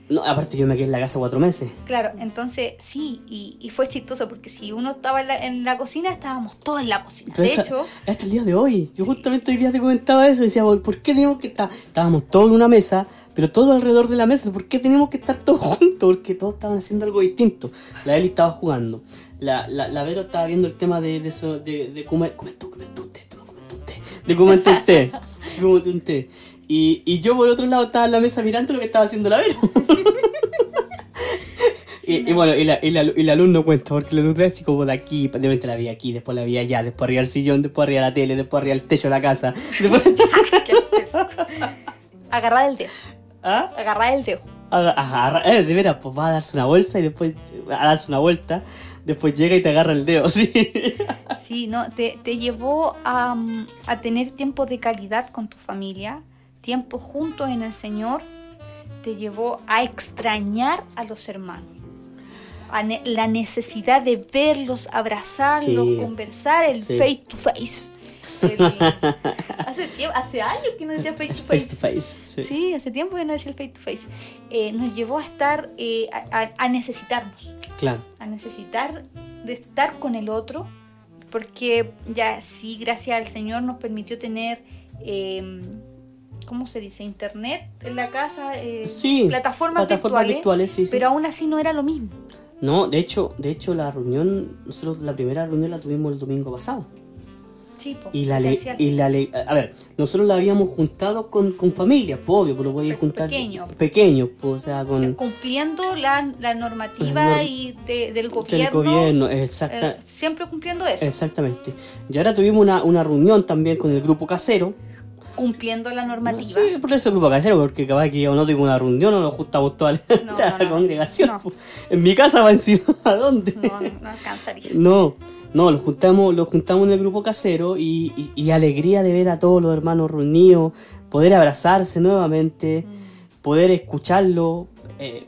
No, aparte yo me quedé en la casa cuatro meses. Claro, entonces sí, y, y fue chistoso porque si uno estaba en la, en la cocina, estábamos todos en la cocina. Pero de esa- hecho, Hasta el día de hoy. Yo justamente hoy día te comentaba eso. Decía, ¿por qué tenemos que estar? Estábamos todos en una mesa, pero todos alrededor de la mesa. ¿Por qué tenemos que estar todos juntos? Porque todos estaban haciendo algo distinto. La Eli estaba jugando. La, la, la Vero estaba viendo el tema de, de eso, de, de comer. Comentó, comentó toma, comentó té. De comentó. Y, y yo por otro lado estaba en la mesa mirando lo que estaba haciendo la Vero. Y, y bueno, y la, y, la, y la luz no cuenta, porque la luz trae así como de aquí, de repente la vi aquí, después la vi allá, después arriba el sillón, después arriba la tele, después arriba el techo de la casa. Después... Agarrar el dedo. ¿Ah? Agarrar el dedo. Eh, de veras, pues va a darse una bolsa y después a darse una vuelta, después llega y te agarra el dedo, sí. Sí, no, te, te llevó a, mm, a tener tiempo de calidad con tu familia, tiempo juntos en el Señor, te llevó a extrañar a los hermanos. A ne- la necesidad de verlos, abrazarlos, Sí. conversar, el Sí. face to face. El- hace, tiempo, hace años que no decía face to Face face. to face. Sí. Sí, hace tiempo que no decía el face to face. Eh, nos llevó a estar, eh, a- a- a necesitarnos Claro. a necesitar de estar con el otro, porque ya sí, gracias al Señor nos permitió tener, eh, ¿cómo se dice? Internet en la casa, eh, Sí, plataformas, Plataformas virtuales, virtuales, sí, sí. pero aún así no era lo mismo. No, de hecho, de hecho la reunión, nosotros la primera reunión la tuvimos el domingo pasado. Sí, po, Y la, le- esencial. y la le- a ver, nosotros la habíamos juntado con, con familias, pues obvio, pues lo podías Pe- juntar pequeño. pequeños, pues, o sea, O sea, con cumpliendo la, la normativa y de- del del gobierno, gobierno, exacta, eh, siempre cumpliendo eso, exactamente. Y ahora tuvimos una, una reunión también con el grupo casero. Cumpliendo la normativa. Sí, por eso el grupo casero, porque capaz que yo no tengo una reunión o nos juntamos toda la, No, toda no, la no. congregación. En mi casa va encima, ¿a dónde? No, no, no alcanzaría. No, no, lo juntamos, lo juntamos en el grupo casero y, y- y alegría de ver a todos los hermanos reunidos, poder abrazarse nuevamente, Mm. poder escucharlo, eh,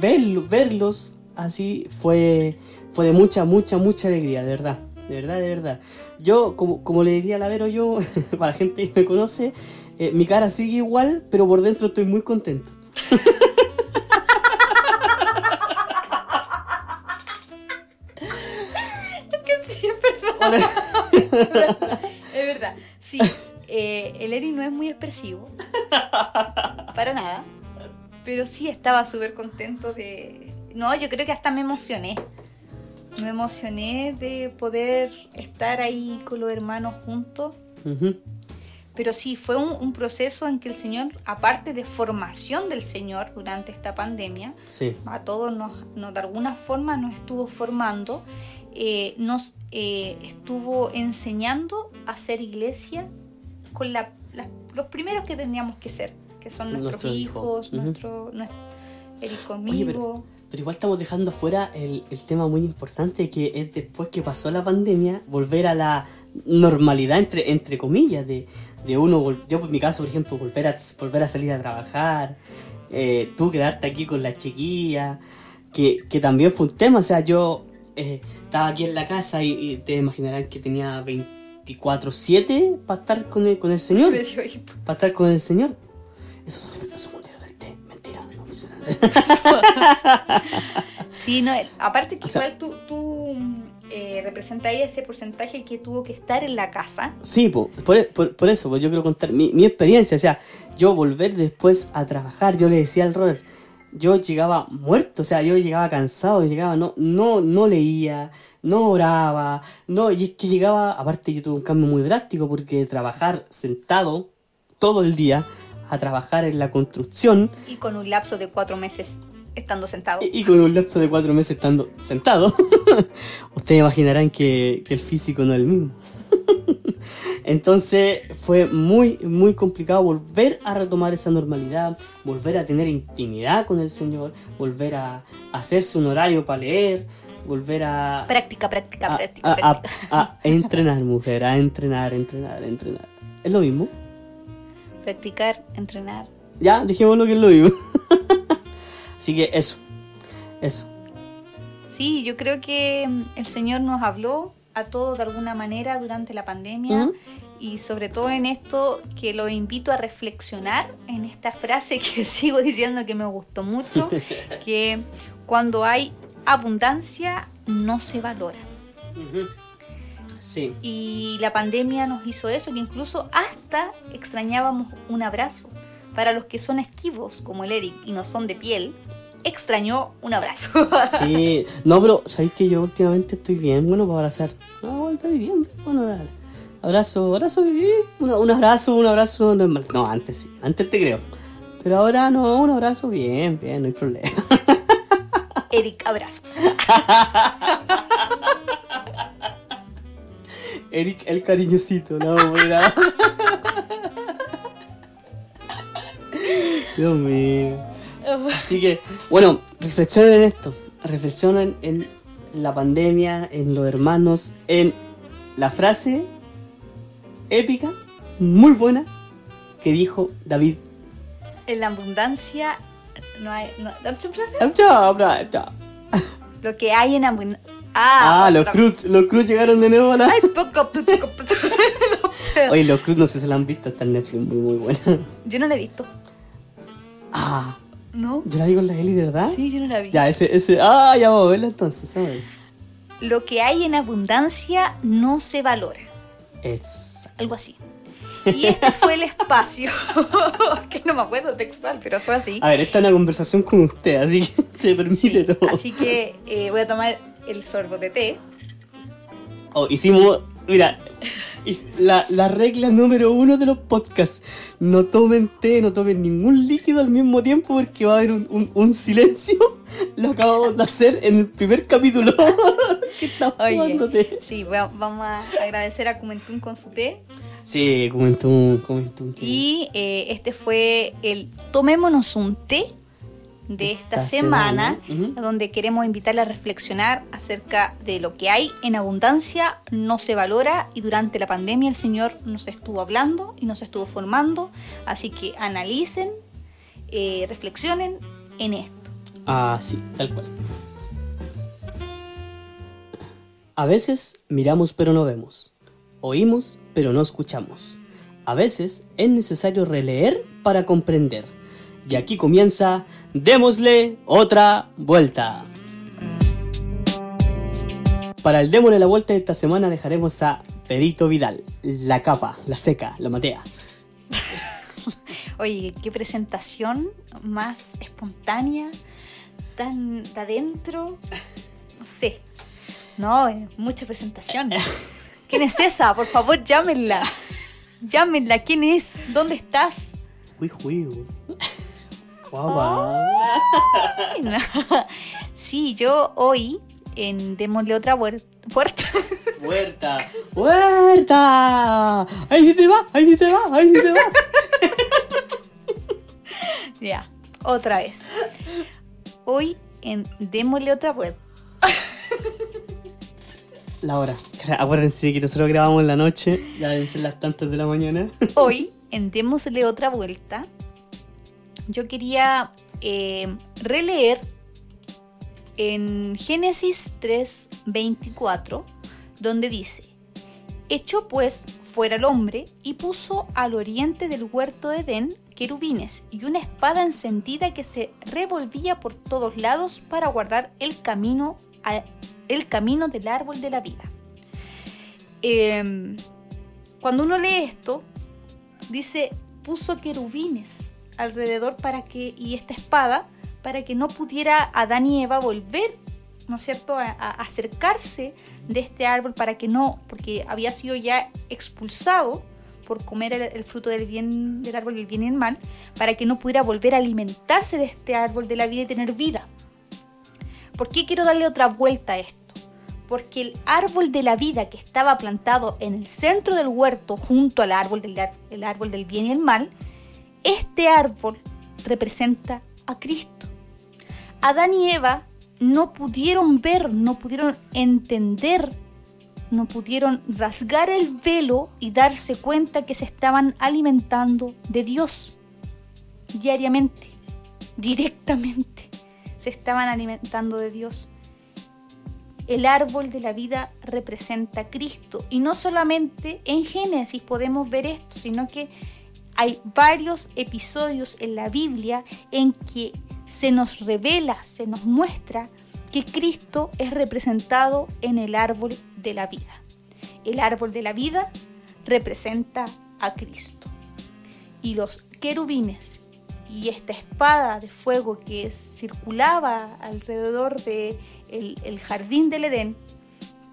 verlo- verlos, así fue, fue de mucha, mucha, mucha alegría, de verdad, de verdad, de verdad. Yo, como, como le diría a Lavero, yo, para la gente que me conoce, eh, mi cara sigue igual, pero por dentro estoy muy contento. Sí, es verdad. es verdad. Sí, eh, el Eric no es muy expresivo. Para nada. Pero sí estaba súper contento de... No, yo creo que hasta me emocioné. Me emocioné de poder estar ahí con los hermanos juntos. Pero sí, fue un, un proceso en que el Señor, aparte de formación del Señor durante esta pandemia, Sí, a todos nos, nos- de alguna forma nos estuvo formando, eh, nos eh, estuvo enseñando a ser iglesia con la- la- los primeros que teníamos que ser, que son nuestros Nuestros hijos. hijos, nuestro, nuestro Oye, conmigo. Pero igual estamos dejando afuera el, el tema muy importante que es después que pasó la pandemia, volver a la normalidad entre, entre comillas, de, de uno, yo en mi caso, por ejemplo, volver a, volver a salir a trabajar, eh, tú quedarte aquí con la chiquilla, que, que también fue un tema, o sea, yo eh, estaba aquí en la casa y, y te imaginarán que tenía 24/7 para estar con el, con el Señor, para estar con el Señor. Esos son efectos secundarios Sí, no, aparte que O sea- igual tú, tú eh, ese porcentaje que tuvo que estar en la casa. Sí, po, por, e- por- por eso, pues yo quiero contar mi, mi experiencia. O sea, yo volver después a trabajar, yo le decía al Robert, yo llegaba muerto, o sea, yo llegaba cansado, llegaba, no, no, no leía, no oraba, no, y es que llegaba, aparte yo tuve un cambio muy drástico porque trabajar sentado todo el día, a trabajar en la construcción Y con un lapso de cuatro meses estando sentado. y, y con un lapso de cuatro meses estando sentado, ustedes imaginarán que, que el físico no es el mismo. Entonces fue muy, muy complicado volver a retomar esa normalidad, volver a tener intimidad con el Señor, volver a hacerse un horario para leer, volver a, Práctica, práctica, a, práctica, a- a- práctica. a entrenar, mujer, a entrenar, entrenar, entrenar. ¿Es lo mismo? Practicar, entrenar. Ya, dijimos que es lo mismo. Así que eso, eso. Sí, yo creo que mm, el Señor nos habló a todos de alguna manera durante la pandemia Ujú. y sobre todo en esto que lo invito a reflexionar en esta frase que sigo diciendo que me gustó mucho, que cuando hay abundancia no se valora. Ujú. Sí. Y la pandemia nos hizo eso, que incluso hasta extrañábamos un abrazo. Para los que son esquivos, como el Eric, y no son de piel, extrañó un abrazo. Sí, no, pero ¿sabéis que yo últimamente estoy bien? Bueno, para abrazar. No, estoy bien, bueno, dale. Abrazo, abrazo, un, un abrazo, un abrazo normal. No, antes sí, antes te creo. Pero ahora no, un abrazo bien, bien, no hay problema. Eric, abrazos. Eric, el cariñosito, no, vamos a Dios mío. Así que, bueno, reflexionen en esto. Reflexionen en la pandemia, en los hermanos, en la frase épica, muy buena, que dijo David. En la abundancia no hay. No, lo que hay en abundancia. Ah, ah los Cruz, los Cruz llegaron de nuevo a la. Ay, poco, poco, Oye, los Cruz no sé si la han visto, está en Netflix, muy, muy buena. Yo no la he visto. Ah. ¿No? Yo la vi con la Eli, ¿verdad? Sí, yo no la vi. Ya, ese, ese. Ah, ya vamos a verla entonces. Lo que hay en abundancia no se valora. Es. Algo así. Y este fue el espacio, que no me acuerdo textual, pero fue así. A ver, esta es una conversación con usted, así que te permite todo. Así que eh, voy a tomar el sorbo de té. Oh, hicimos, mira, la, la, regla número uno de los podcasts. No tomen té, no tomen ningún líquido al mismo tiempo porque va a haber un, un, silencio. Lo acabamos de hacer en el primer capítulo. que estamos tomando té. Sí, vamos a agradecer a Comentún con su té. Sí, Comentún, Comentún. Y eh, este fue el Tomémonos un té de esta, semana, donde queremos invitarle a reflexionar acerca de lo que hay en abundancia, no se valora y durante la pandemia el Señor nos estuvo hablando y nos estuvo formando, así que analicen, eh, reflexionen en esto. Ah, sí, tal cual. A veces miramos pero no vemos, oímos pero no escuchamos. A veces es necesario releer para comprender y aquí comienza Démosle otra vuelta. Para el Démosle la vuelta de esta semana dejaremos a Pedito Vidal, la capa, la seca, la matea. Oye, qué presentación más espontánea, tan de adentro. No sé. No, mucha presentación. ¿Quién es esa? Por favor, llámenla. Llámenla. ¿Quién es? ¿Dónde estás? Uy, uy. Sí, yo hoy en Démosle otra puerta. ¡Puerta! ¡Puerta! ¡Ahí sí te va! ¡Ahí sí te va! ¡Ahí sí te va! ya, otra vez. Hoy en Démosle otra puerta. La hora. Acuérdense que nosotros grabamos en la noche, ya deben ser las tantas de la mañana. Hoy en Démosle otra vuelta yo quería eh, releer en Génesis 3:24, donde dice, echó pues fuera el hombre y puso al oriente del huerto de Edén querubines y una espada encendida que se revolvía por todos lados para guardar el camino, el camino del árbol de la vida. Em, cuando uno lee esto, dice, puso querubines alrededor para que, y esta espada, para que no pudiera Adán y Eva volver, ¿no es cierto?, a, acercarse de este árbol para que no, porque había sido ya expulsado por comer el, fruto del bien del árbol del bien y el mal, para que no pudiera volver a alimentarse de este árbol de la vida y tener vida. ¿Por qué quiero darle otra vuelta a esto? Porque el árbol de la vida que estaba plantado en el centro del huerto junto al árbol del, el árbol del bien y el mal, este árbol representa a Cristo. Adán y Eva no pudieron ver, no pudieron entender, no pudieron rasgar el velo y darse cuenta que se estaban alimentando de Dios diariamente, directamente. Se estaban alimentando de Dios. El árbol de la vida representa a Cristo. Y no solamente en Génesis podemos ver esto, sino que hay varios episodios en la Biblia en que se nos revela, se nos muestra que Cristo es representado en el árbol de la vida. El árbol de la vida representa a Cristo. Y los querubines y esta espada de fuego que circulaba alrededor del de el jardín del Edén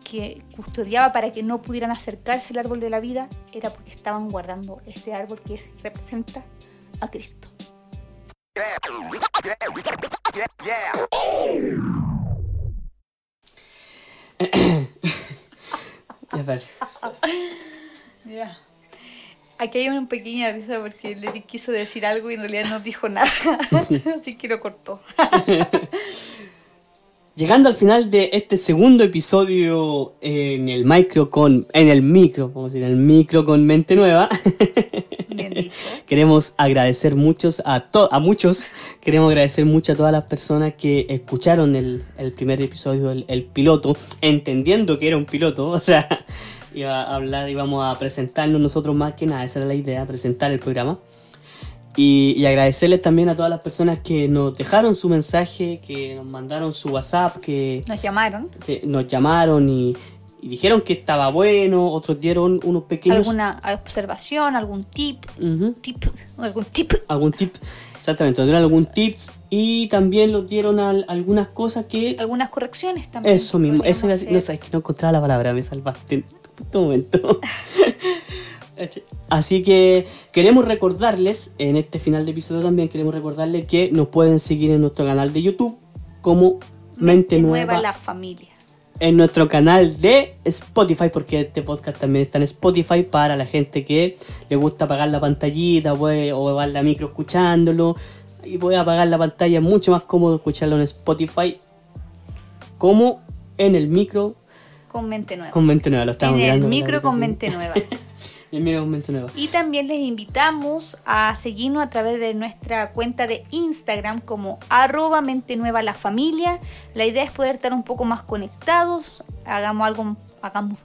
que custodiaba para que no pudieran acercarse al árbol de la vida era porque estaban guardando este árbol que representa a Cristo. Aquí hay una pequeña risa porque le quiso decir algo y en realidad no dijo nada. Así que lo cortó. Llegando al final de este segundo episodio en el micro con. En el micro, vamos a decir, en el micro con mente nueva. Queremos agradecer muchos a, to- a muchos, queremos agradecer mucho a todas las personas que escucharon el, el primer episodio, el, el piloto, entendiendo que era un piloto, o sea, iba a hablar, íbamos a presentarnos nosotros más que nada, esa era la idea, presentar el programa. Y, y agradecerles también a todas las personas que nos dejaron su mensaje, que nos mandaron su WhatsApp, que, Nos llamaron. que nos llamaron y, y dijeron que estaba bueno, otros dieron unos pequeños... ¿Alguna observación? ¿Algún tip? ¿Tip? ¿Algún tip? algún tip, exactamente, dieron algún tips y también nos dieron al- algunas cosas que... ¿Algunas correcciones también? Eso mismo, eso decir- no hacer. sabes que no encontraba la palabra, me salvaste en este momento. Así que queremos recordarles, en este final de episodio también queremos recordarles que nos pueden seguir en nuestro canal de YouTube como Mente, Nueva, la familia. en nuestro canal de Spotify, porque este podcast también está en Spotify para la gente que le gusta apagar la pantallita puede, o apagar la micro escuchándolo. Y puede apagar la pantalla, es mucho más cómodo escucharlo en Spotify como en el micro Con mente nueva. con mente nueva. Lo estamos en el micro con mente nueva. Y también les invitamos a seguirnos a través de nuestra cuenta de Instagram como arroba mente nueva la familia. La idea es poder estar un poco más conectados, hagamos algo, hagamos,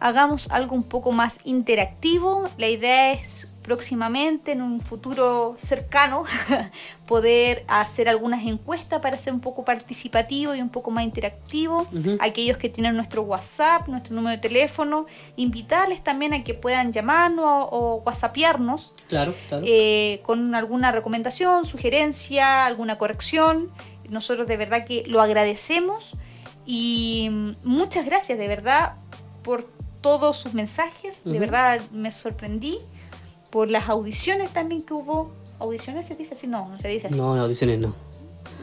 hagamos algo un poco más interactivo. La idea es próximamente, en un futuro cercano, poder hacer algunas encuestas para ser un poco participativo y un poco más interactivo. Ujú. Aquellos que tienen nuestro WhatsApp, nuestro número de teléfono, invitarles también a que puedan llamarnos o, whatsappearnos Claro, claro. eh, con alguna recomendación, sugerencia, alguna corrección. Nosotros de verdad que lo agradecemos y mm, muchas gracias de verdad por todos sus mensajes. De verdad me sorprendí por las audiciones también que hubo. ¿Audiciones se dice así? No, no se dice así. no, no, audiciones no.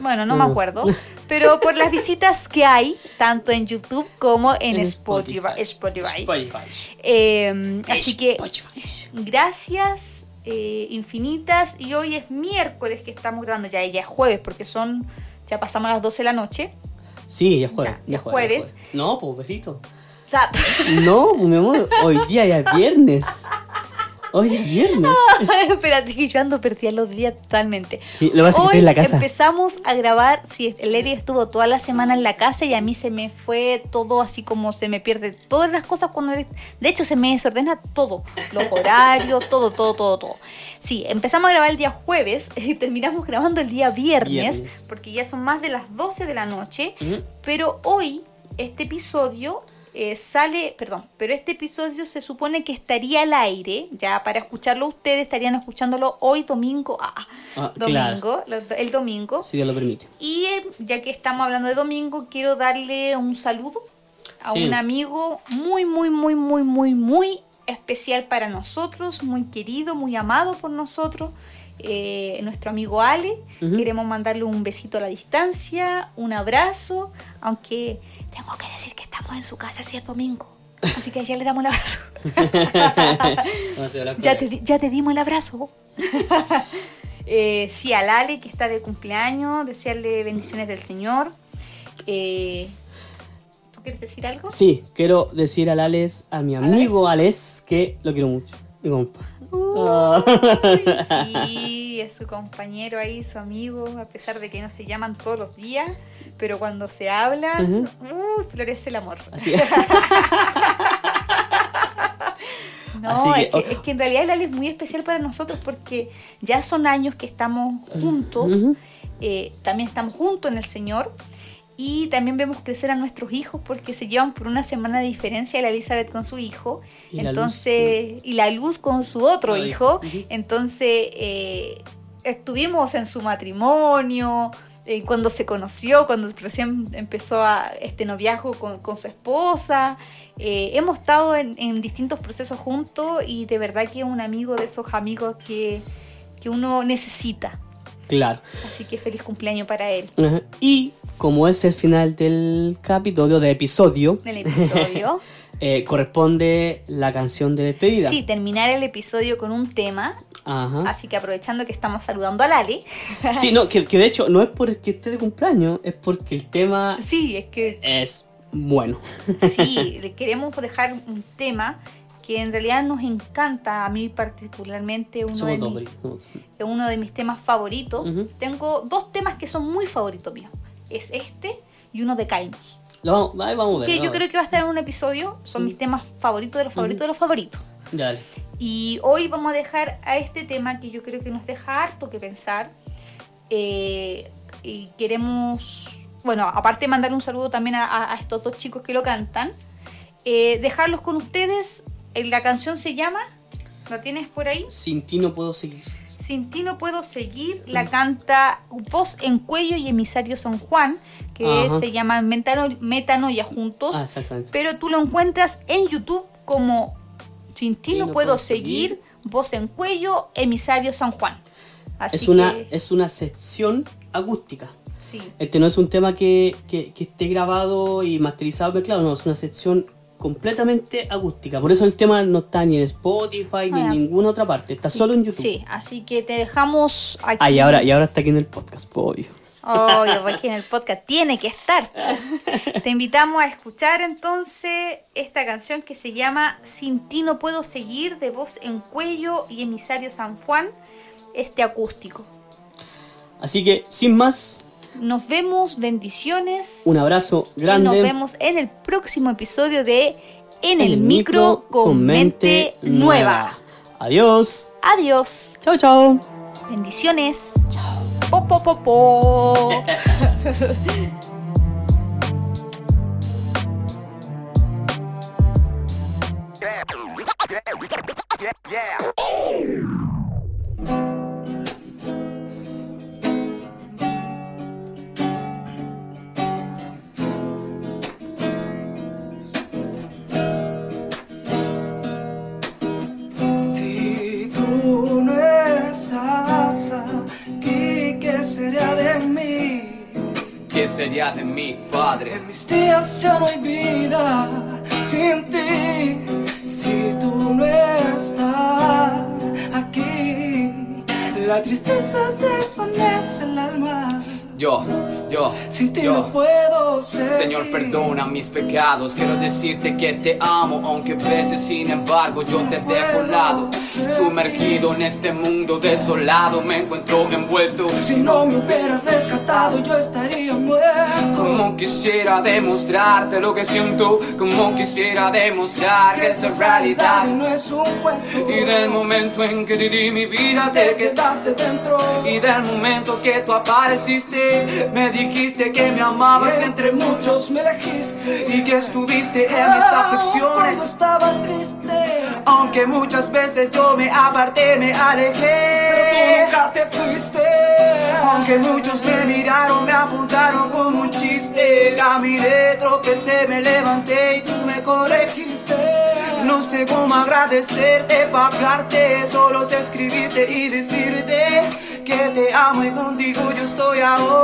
Bueno, no, No. me acuerdo. Pero por las visitas que hay, tanto en YouTube como en, En Spotify. Spotify. Eh, así que Spotify. gracias eh, infinitas. Y hoy es miércoles que estamos grabando. Ya, ya es jueves, porque son. Ya pasamos las 12 de la noche. Sí, ya es jueves. Ya, Ya, es es jueves, ya jueves. es jueves. No, pues, besito. O sea, No, pues, mi amor, hoy día ya es viernes. Hoy es viernes. espérate que yo ando perdida los días totalmente. Sí, lo vas a estoy en la casa. empezamos a grabar, sí, el Eri estuvo toda la semana en la casa y a mí se me fue todo así como se me pierde todas las cosas cuando de hecho se me desordena todo, los horarios, todo, todo, todo, todo. Sí, empezamos a grabar el día jueves y terminamos grabando el día viernes, Viernes. porque ya son más de las 12 de la noche, pero hoy este episodio eh, sale, perdón, pero este episodio se supone que estaría al aire, ya para escucharlo ustedes estarían escuchándolo hoy domingo, ah, Ah, domingo, el domingo. Si Dios lo permite. Y eh, ya que estamos hablando de domingo, quiero darle un saludo a Sí. un amigo muy, muy, muy, muy, muy, muy especial para nosotros, muy querido, muy amado por nosotros. Eh, nuestro amigo Ale, queremos mandarle un besito a la distancia, un abrazo, aunque tengo que decir que estamos en su casa si es domingo, así que ya le damos el abrazo. Te, ya te dimos el abrazo. Eh, sí, al Ale que está de cumpleaños, desearle bendiciones del Señor. Eh, ¿Tú quieres decir algo? Sí, quiero decir al Alex, a mi amigo Alex, que lo quiero mucho. Uy, sí, es su compañero ahí, su amigo, a pesar de que no se llaman todos los días, pero cuando se hablan, uy, florece el amor. Así No, que- es, que, es que en realidad el es muy especial para nosotros porque ya son años que estamos juntos, eh, también estamos juntos en el Señor y también vemos crecer a nuestros hijos porque se llevan por una semana de diferencia la Elizabeth con su hijo, Y la Luz entonces y la Luz con su otro hijo, entonces eh, estuvimos en su matrimonio. eh, cuando se conoció, cuando recién empezó a este noviazgo con, con su esposa, eh, hemos estado en, en distintos procesos juntos y de verdad que es un amigo de esos amigos que, que uno necesita. Claro. Así que feliz cumpleaños para él. Ajá. Y como es el final del capítulo, del episodio, Del episodio. eh, corresponde la canción de despedida. Sí, terminar el episodio con un tema. Ajá. Así que aprovechando que estamos saludando a Lali. Sí, no, que, que de hecho no es porque esté de cumpleaños, es porque el tema Sí, es que es bueno. sí, le queremos dejar un tema que en realidad nos encanta, a mí particularmente uno, Somos de, dos, mis, uno de mis temas favoritos. Tengo dos temas que son muy favoritos míos. Es este y uno de Calmus. Lo vamos, ahí vamos a ver. Que yo creo que va a estar en un episodio. Son mis temas favoritos de los favoritos de los favoritos. Dale. Y hoy vamos a dejar a este tema que yo creo que nos deja harto que pensar. Eh, y queremos, bueno, aparte de mandar un saludo también a estos dos chicos que lo cantan, eh, dejarlos con ustedes. La canción se llama, ¿la tienes por ahí? Sin ti no puedo seguir. Sin ti no puedo seguir. La canta Voz en Cuello y Emisario San Juan, que Ajá. se llama Metano- Metanoia Juntos. Ah, exactamente. Pero tú lo encuentras en YouTube como Sin ti no, puedo seguir, Voz en Cuello, Emisario San Juan. Así Es una, que, es una sección acústica. sí. Este no es un tema que, que- que esté grabado y masterizado, mezclado, no, es una sección completamente acústica. Por eso el tema no está ni en Spotify ni Ah, en ninguna otra parte, está solo en YouTube. Sí, así que te dejamos aquí. Ah, y ahora, y ahora está aquí en el podcast, pues, obvio. Obvio, porque en el podcast tiene que estar. Te invitamos a escuchar entonces esta canción que se llama Sin ti no puedo seguir de voz en cuello y emisario San Juan, este acústico. Así que, sin más, Nos vemos, bendiciones. un abrazo y grande. nos vemos en el próximo episodio de En el, micro con mente nueva. Adiós. Adiós. Chao, chao. Bendiciones. Chao. Po, po, po, po. Si sería de mí? ¿Qué sería de mi padre? En mis días ya no hay vida sin ti. Si tú no estás aquí, la tristeza desvanece el alma. Yo, yo, Sin ti yo. no puedo ser. Señor, perdona mis pecados. Quiero decirte que te amo, aunque a veces, sin embargo, yo te dejo a un lado. Sumergido en este mundo desolado, me encuentro envuelto. Si no me hubiera rescatado, yo estaría muerto. Como quisiera demostrarte lo que siento, como quisiera demostrar que esto es realidad. no es un cuento. Y del momento en que te di mi vida, te quedaste dentro. Y del momento que tú apareciste, me dijiste que me amabas Y entre muchos me elegiste. y que estuviste en mis Cuando aflicciones. estaba triste. Aunque muchas veces yo me aparté, me Pero tú alejé. nunca te fuiste. Aunque muchos me miraron, me apuntaron como un chiste. Caminé, tropecé, me levanté y tú me corregiste. No sé cómo agradecerte, pagarte, solo sé escribirte y decirte que te amo y contigo yo estoy ahora.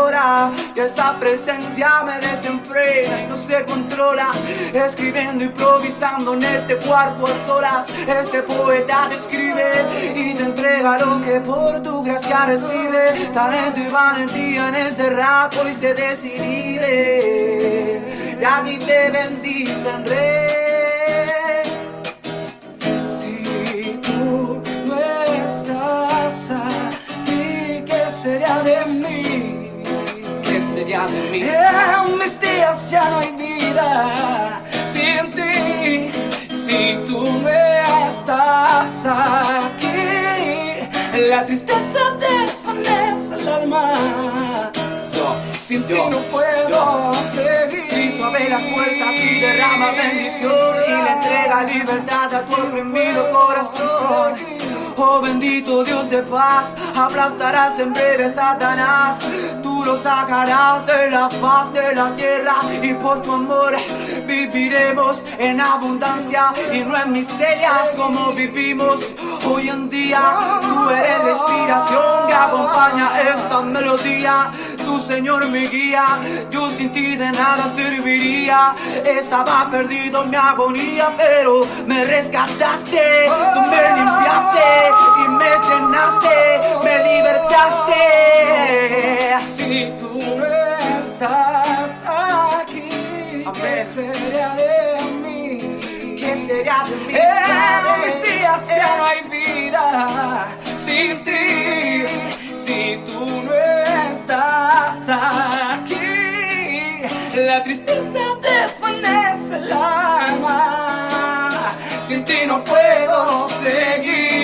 Y esa presencia me desenfrena y no se controla. Escribiendo, improvisando en este cuarto a solas. Este poeta te escribe y te entrega lo que por tu gracia recibe. Talento y valentía en este rap hoy se desinhibe. Y a ti te bendicen, rey. Si tú no estás aquí, ¿qué sería de mí? ¿Qué sería de mí? En mis días ya no hay vida sin ti. Si tú no estás aquí, la tristeza desvanece el alma. Yo, Sin ti no puedo seguir. Cristo abre las puertas y derrama bendición y le entrega libertad a tu oprimido corazón. Oh bendito Dios de paz, aplastarás en breve Satanás. Tú lo sacarás de la faz de la tierra y por tu amor viviremos en abundancia y no en miserias como vivimos hoy en día. Tú eres la inspiración que acompaña esta melodía. Tu Señor mi guía, yo sin ti de nada serviría. Estaba perdido en mi agonía, pero me rescataste, tú me limpiaste y me llenaste, me libertaste. Si tú no estás aquí, ¿qué sería de mí? ¿Qué sería de mí? En mis días ya no hay vida sin ti. Si tú no estás aquí, la tristeza desvanece el alma no puedo seguir.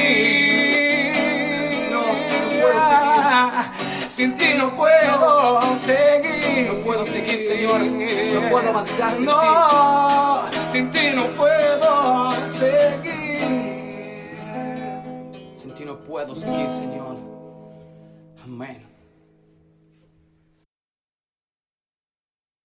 No, no puedo seguir. Sin ti no puedo seguir. No puedo seguir, Señor. No puedo avanzar sin no, ti. Sin ti no puedo seguir. Sin ti no puedo seguir, Señor. Amén.